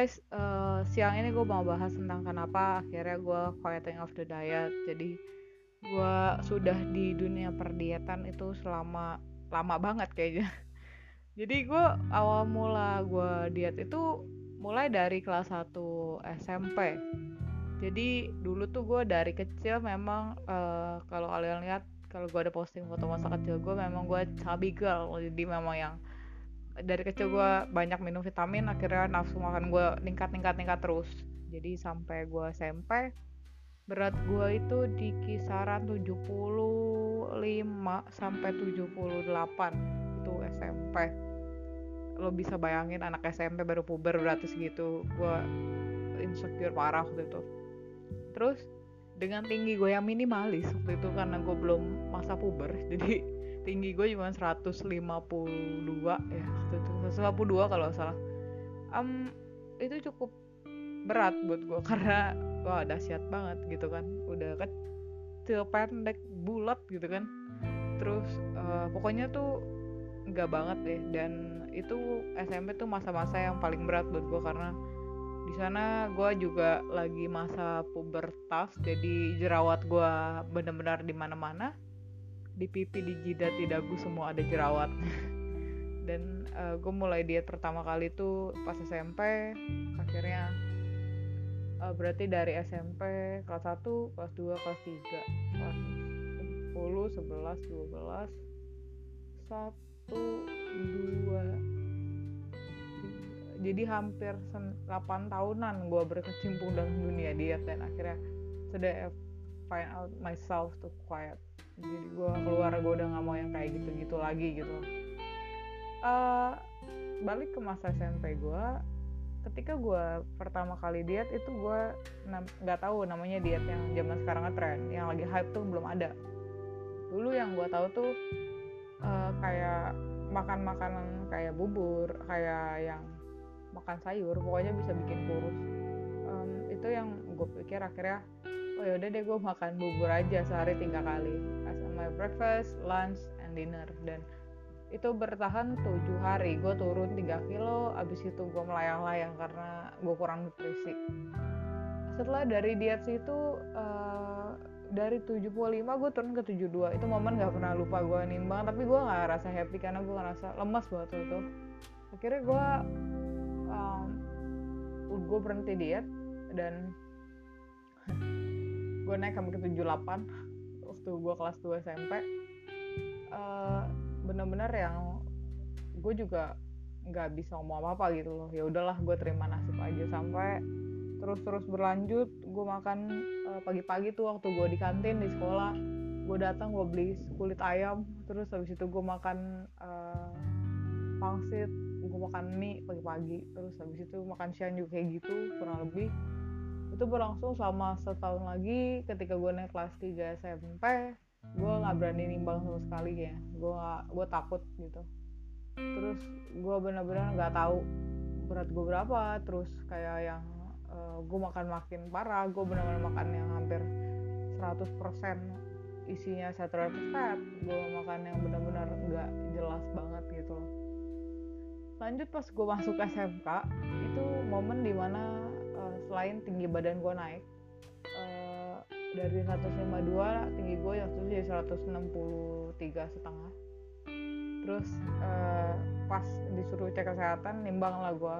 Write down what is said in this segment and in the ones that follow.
guys, uh, siang ini gue mau bahas tentang kenapa akhirnya gue quieting off the diet. Jadi gue sudah di dunia perdietan itu selama lama banget kayaknya. Jadi gue awal mula gue diet itu mulai dari kelas 1 SMP. Jadi dulu tuh gue dari kecil memang uh, kalau kalian lihat kalau gue ada posting foto masa kecil gue memang gue chubby girl. Jadi memang yang dari kecil gue banyak minum vitamin akhirnya nafsu makan gue ningkat ningkat ningkat terus. Jadi sampai gue SMP berat gue itu di kisaran 75 sampai 78 itu SMP lo bisa bayangin anak SMP baru puber berarti segitu gue insecure parah waktu itu. Terus dengan tinggi gue yang minimalis waktu itu karena gue belum masa puber jadi tinggi gue cuma 152 ya waktu itu 152 kalau salah. Um, itu cukup berat buat gue karena wah dahsyat banget gitu kan. Udah kecil pendek bulat gitu kan. Terus uh, pokoknya tuh enggak banget deh. Dan itu SMP tuh masa-masa yang paling berat buat gue karena di sana gue juga lagi masa pubertas jadi jerawat gue bener-bener di mana-mana di pipi di jidat di dagu semua ada jerawat. Dan uh, eh, gue mulai diet pertama kali itu pas SMP akhirnya uh, berarti dari SMP kelas 1 kelas 2 kelas 3 kelas 10 11 12 1 2 jadi hampir 8 tahunan gue berkecimpung dalam dunia diet dan akhirnya sudah find out myself to quiet jadi gue keluar gue udah nggak mau yang kayak gitu-gitu lagi gitu. Uh, balik ke masa SMP gue ketika gue pertama kali diet itu gue nggak tahu namanya diet yang zaman sekarang ngetren yang lagi hype tuh belum ada. Dulu yang gue tahu tuh uh, kayak makan makanan kayak bubur kayak yang makan sayur pokoknya bisa bikin kurus. Um, itu yang gue pikir akhirnya oh ya udah deh gue makan bubur aja sehari tiga kali. As my breakfast lunch and dinner. Dan itu bertahan tujuh hari. Gue turun 3 kilo abis itu gue melayang-layang karena gue kurang nutrisi. Setelah dari diet situ uh, dari 75 gue turun ke 72 itu momen gak pernah lupa gue nimbang tapi gue gak rasa happy karena gue ngerasa lemas waktu itu. Akhirnya gue um, gue berhenti diet dan gue naik sampai ke 78 waktu gue kelas 2 SMP uh, bener-bener yang gue juga nggak bisa ngomong apa apa gitu loh. Ya udahlah gue terima nasib aja sampai terus-terus berlanjut. Gue makan uh, pagi-pagi tuh waktu gue di kantin di sekolah. Gue datang gue beli kulit ayam. Terus habis itu gue makan uh, pangsit gue makan mie pagi-pagi. Terus habis itu makan siang juga kayak gitu kurang lebih itu berlangsung selama setahun lagi ketika gue naik kelas 3 SMP gue nggak berani nimbang sama sekali ya. Gue gue takut gitu. Terus gue benar-benar nggak tahu berat gue berapa terus kayak yang uh, gue makan makin parah gue benar-benar makan yang hampir 100% isinya saturated fat gue makan yang benar-benar nggak jelas banget gitu loh. Lanjut pas gue masuk SMK itu momen di mana selain tinggi badan gue naik uh, dari 152 tinggi gue yang itu jadi 163 setengah. Terus uh, pas disuruh cek kesehatan nimbang lah gue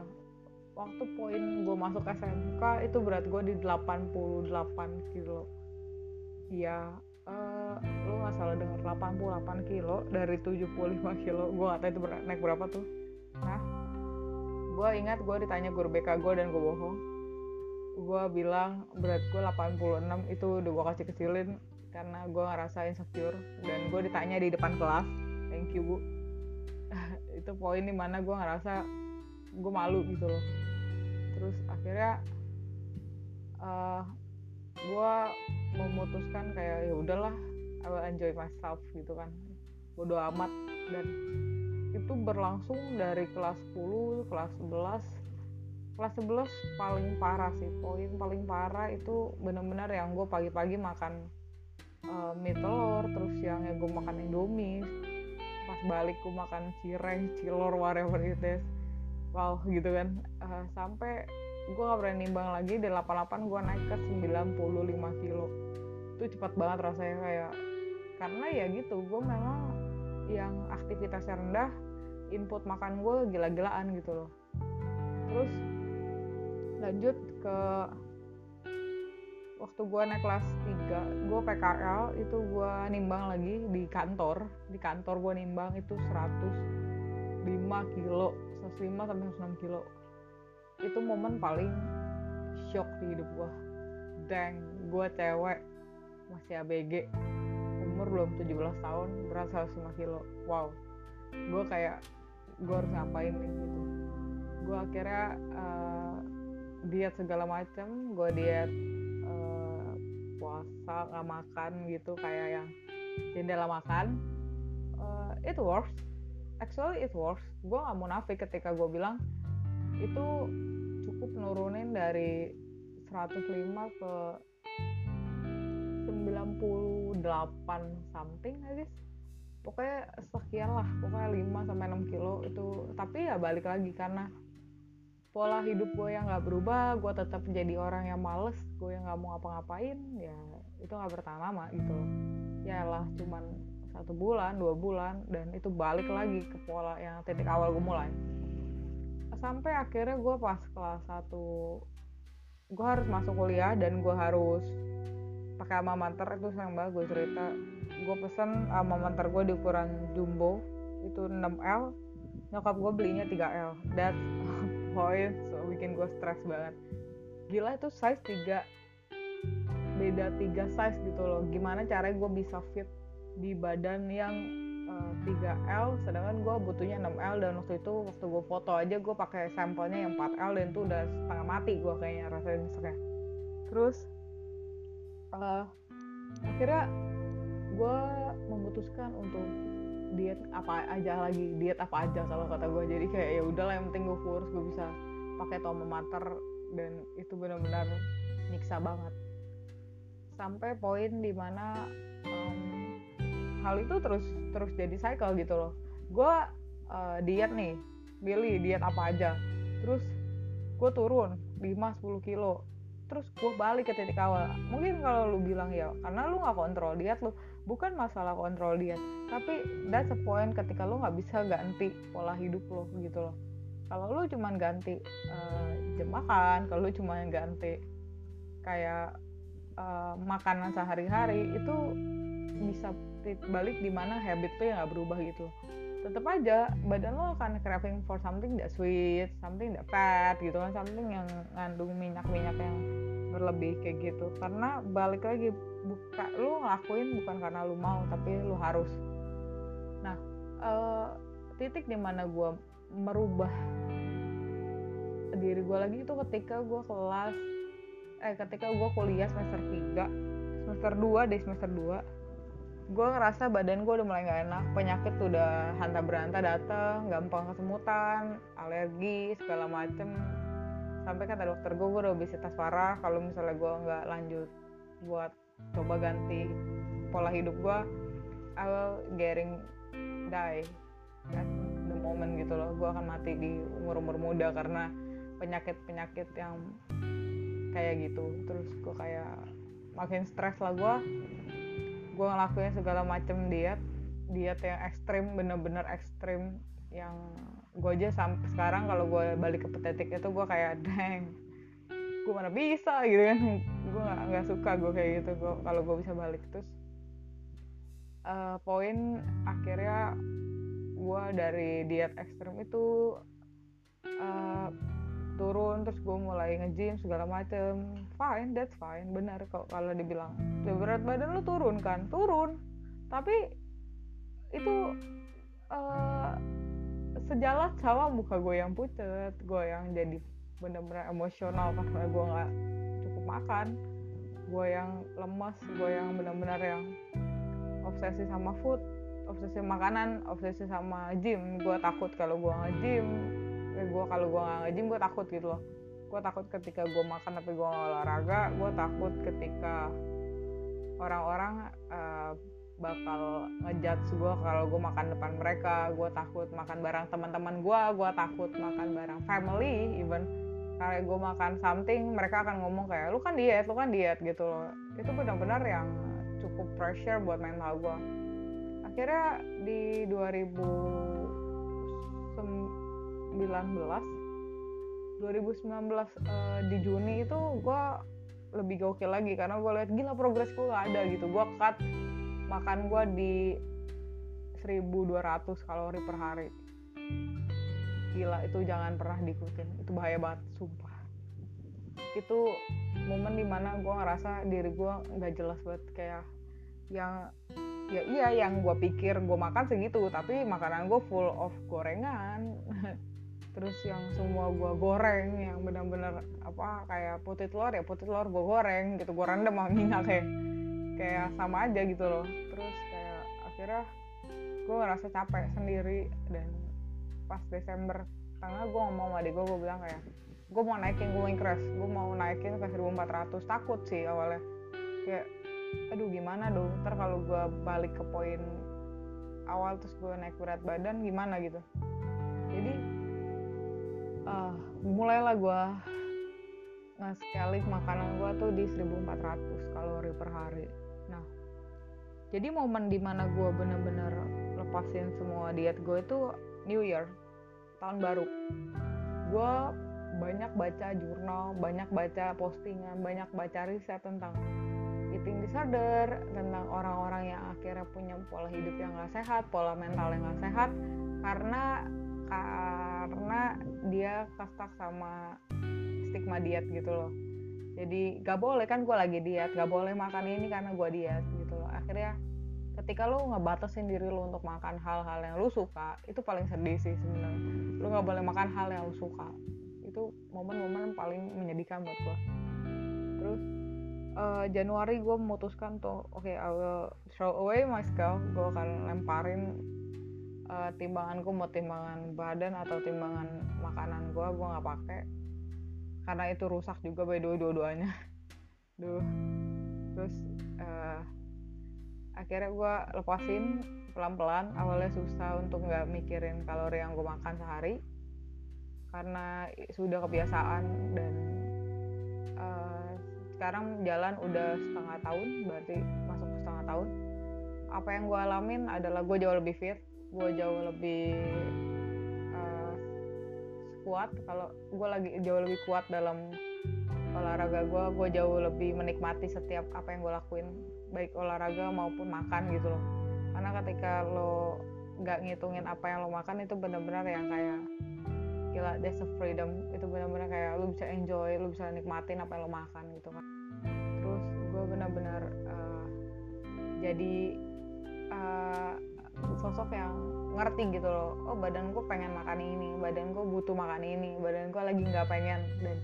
waktu poin gue masuk SMK itu berat gue di 88 kilo. Iya uh, lo nggak salah denger 88 kilo dari 75 kilo. Gue gak tahu itu naik berapa tuh. Nah gue ingat gue ditanya guru BK gue dan gue bohong gue bilang berat gue 86 itu udah gue kasih kecilin karena gue ngerasa insecure dan gue ditanya di depan kelas. Thank you bu. Itu poin di mana gue ngerasa gue malu gitu loh. Terus akhirnya uh, eh, gue memutuskan kayak ya udahlah I will enjoy myself gitu kan. Bodo amat. Dan itu berlangsung dari kelas 10 kelas 11 kelas 11 paling parah sih. Poin paling parah itu bener-bener yang gue pagi-pagi makan uh, mie telur terus siangnya gue makan indomie. Pas balik gue makan cireng cilor whatever it is. Wow gitu kan. Uh, sampai gue gak pernah nimbang lagi di 88 gue naik ke 95 kilo. Itu cepat banget rasanya kayak karena ya gitu gue memang yang aktivitasnya rendah input makan gue gila-gilaan gitu loh. Terus lanjut ke waktu gue naik kelas 3 gue PKL itu gue nimbang lagi di kantor. Di kantor gue nimbang itu 105 kilo 105 sampai 106 kilo. Itu momen paling shock di hidup gue dang gue cewek masih ABG umur belum 17 tahun berat 105 kilo. Wow gue kayak gue harus ngapain nih gitu. Gue akhirnya uh, diet segala macam gue diet uh, puasa nggak makan gitu kayak yang jendela makan uh, it works. Actually it works. Gue nggak munafik ketika gue bilang itu cukup nurunin dari 105 ke 98 something I pokoknya sekian lah pokoknya 5 sampai 6 kilo itu. Tapi ya balik lagi karena pola hidup gue yang nggak berubah gue tetap jadi orang yang males gue yang nggak mau ngapa-ngapain ya itu nggak bertahan lama gitu. Ya lah cuman satu bulan dua bulan dan itu balik lagi ke pola yang titik awal gue mulai. Sampai akhirnya gue pas kelas satu gue harus masuk kuliah dan gue harus pakai alma mater itu sayang banget gue cerita. Gue pesen alma mater gue di ukuran jumbo itu 6L nyokap gue belinya 3L that point so bikin gue stres banget. Gila itu size 3 beda 3 size gitu loh. Gimana caranya gue bisa fit di badan yang uh, eh, 3L sedangkan gue butuhnya 6L dan waktu itu waktu gue foto aja gue pakai sampelnya yang 4L dan itu udah setengah mati gue kayaknya rasanya misalnya terus uh, akhirnya gue memutuskan untuk diet apa aja lagi diet apa aja kalau kata gue jadi kayak ya udahlah yang penting gue kurus gue bisa pakai tomo mater. Dan itu benar-benar nyiksa banget. Sampai poin di mana um, hal itu terus terus jadi cycle gitu loh. Gue uh, diet nih pilih diet apa aja. Terus gue turun 5-10 kilo. Terus gue balik ke titik awal. Mungkin kalau lu bilang ya karena lu nggak kontrol diet lu bukan masalah kontrol diet tapi that's a point ketika lu nggak bisa ganti pola hidup lo gitu loh. Kalau lu cuman ganti uh, jam makan kalau lu cuman ganti kayak uh, makanan sehari-hari itu bisa balik di mana habit tuh yang nggak berubah gitu tetap aja badan lo akan craving for something that sweet, something that fat gitu kan, something yang ngandung minyak-minyak yang berlebih kayak gitu. Karena balik lagi buka lu ngelakuin bukan karena lu mau tapi lu harus. Nah uh, titik di mana gue merubah diri gue lagi itu ketika gue kelas eh ketika gue kuliah semester 3 semester 2 deh semester 2 gue ngerasa badan gue udah mulai gak enak penyakit tuh udah hanta beranta datang gampang kesemutan alergi segala macem. Sampai kata dokter gue gue udah obesitas parah. Kalau misalnya gue nggak lanjut buat coba ganti pola hidup gue I will getting die. At the moment gitu loh. Gue akan mati di umur umur muda karena penyakit penyakit yang kayak gitu. Terus gue kayak makin stres lah gue gue ngelakuin segala macem diet diet yang ekstrim bener-bener ekstrim yang gue aja sampai sekarang kalau gue balik ke petetik itu gue kayak deng gue mana bisa gitu kan. Gue nggak nggak suka gue kayak gitu kalau gue bisa balik. Terus uh, poin akhirnya gue dari diet ekstrem itu uh, turun terus gue mulai nge-gym segala macem. Fine that's fine benar kalau dibilang. Berat badan lu turun kan? Turun. Tapi itu uh, sejalan sama muka gue yang pucet gue yang jadi bener-bener emosional karena gue nggak cukup makan. Gue yang lemas gue yang bener-bener yang obsesi sama food obsesi makanan obsesi sama gym. Gue takut kalau gue nggak eh, gue kalau gue nggak gym gue takut gitu loh. Gue takut ketika gue makan tapi gue nggak olahraga gue takut ketika orang-orang uh, bakal ngejudge gue kalau gue makan depan mereka. Gue takut makan barang teman-teman gue gue takut makan barang family even. Kayak gue makan something mereka akan ngomong kayak lu kan diet lu kan diet gitu loh. Itu benar-benar yang cukup pressure buat mental gue akhirnya di 2019 2019 uh, di Juni itu gue lebih gokil lagi karena gue lihat gila progres gue gak ada gitu. Gue cut makan gue di 1200 kalori per hari. Gila itu jangan pernah diikutin. Itu bahaya banget sumpah. Itu momen di mana gue ngerasa diri gue nggak jelas banget. Kayak yang ya iya yang gue pikir gue makan segitu tapi makanan gue full of gorengan terus yang semua gue goreng yang benar-benar apa kayak putih telur ya putih telur gue goreng gitu gue rendam sama minyak kayak kayak sama aja gitu loh. Terus kayak akhirnya gue ngerasa capek sendiri dan pas Desember karena gue ngomong sama adik gue gue bilang kayak gue mau naikin gue crash gue mau naikin ke 1400 takut sih awalnya. Kayak aduh gimana dong? Ntar kalau gue balik ke poin awal terus gue naik berat badan gimana? gitu. Jadi uh, mulailah gue nge-scaling makanan gue tuh di 1400 kalori per hari. Nah jadi momen di mana gue bener-bener lepasin semua diet gue itu New Year tahun baru. Gue banyak baca jurnal banyak baca postingan banyak baca riset tentang eating disorder tentang orang-orang yang akhirnya punya pola hidup yang gak sehat pola mental yang gak sehat karena karena dia kastak sama stigma diet gitu loh. Jadi gak boleh kan gue lagi diet gak boleh makan ini karena gue diet gitu loh. Akhirnya ketika lo ngebatasin diri lo untuk makan hal-hal yang lo suka itu paling sedih sih sebenarnya. Lo nggak boleh makan hal yang lo suka. Itu momen-momen paling menyedihkan buat gue terus uh, Januari gue memutuskan tuh oke okay, I will throw away my scale gue akan lemparin uh, timbanganku mau timbangan badan atau timbangan makanan gue gue nggak pakai. Karena itu rusak juga by dua-duanya. Duh. Terus uh, akhirnya gue lepasin pelan-pelan. Awalnya susah untuk nggak mikirin kalori yang gue makan sehari. Karena sudah kebiasaan dan uh, sekarang jalan udah setengah tahun berarti masuk setengah tahun. Apa yang gue alamin adalah gue jauh lebih fit gue jauh lebih uh, kuat. Kalau gue lagi jauh lebih kuat dalam olahraga gue gue jauh lebih menikmati setiap apa yang gue lakuin. Baik olahraga maupun makan gitu loh. Karena ketika lo nggak ngitungin apa yang lo makan itu benar-benar yang kayak gila there's a freedom. Itu benar-benar kayak lo bisa enjoy lo bisa nikmatin apa yang lo makan gitu kan. Terus gue benar-benar uh, jadi uh, sosok yang ngerti gitu loh oh badan gue pengen makan ini badan gue butuh makan ini badan gue lagi nggak pengen dan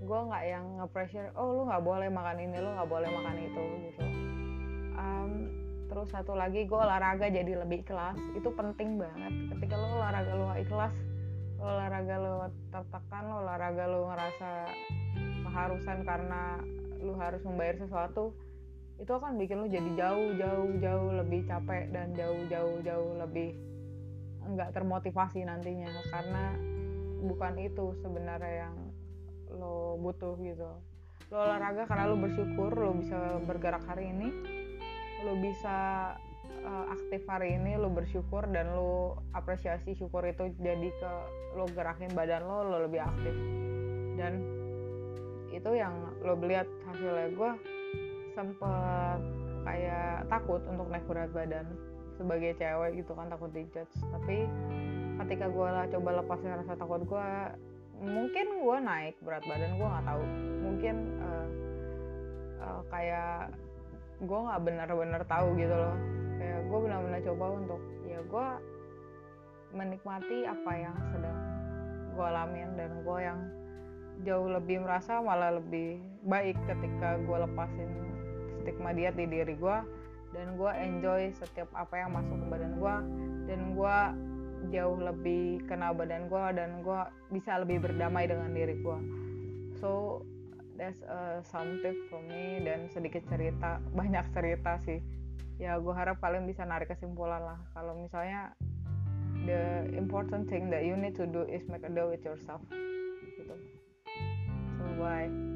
gue nggak yang nge-pressure oh lu nggak boleh makan ini lu nggak boleh makan itu gitu. Um, terus satu lagi gue olahraga jadi lebih ikhlas itu penting banget. Ketika lo olahraga lo ikhlas lo olahraga lo tertekan lo olahraga lo ngerasa keharusan karena lo harus membayar sesuatu itu akan bikin lo jadi jauh jauh jauh lebih capek dan jauh jauh jauh lebih nggak termotivasi nantinya. Karena bukan itu sebenarnya yang lo butuh gitu. Lo olahraga karena lo bersyukur lo bisa bergerak hari ini. Lo bisa uh, aktif hari ini lo bersyukur dan lo apresiasi syukur itu jadi ke lo gerakin badan lo lo lebih aktif. Dan itu yang lo lihat hasilnya. Gue sempet kayak takut untuk naik berat badan sebagai cewek gitu kan takut dijudge. Tapi ketika gue lah coba lepasin rasa takut gue mungkin gue naik berat badan gue nggak tahu. Mungkin uh, uh, kayak gue nggak benar-benar tahu gitu loh. Kayak gue benar-benar coba untuk ya gue menikmati apa yang sedang gue alamin dan gue yang jauh lebih merasa malah lebih baik ketika gue lepasin stigma diet di diri gue dan gue enjoy setiap apa yang masuk ke badan gue dan gue jauh lebih kenal badan gue dan gue bisa lebih berdamai dengan diri gue so that's a some tip from me dan sedikit cerita banyak cerita sih. Ya gue harap kalian bisa narik kesimpulan lah. Kalau misalnya the important thing that you need to do is make a deal with yourself. Gitu. Bye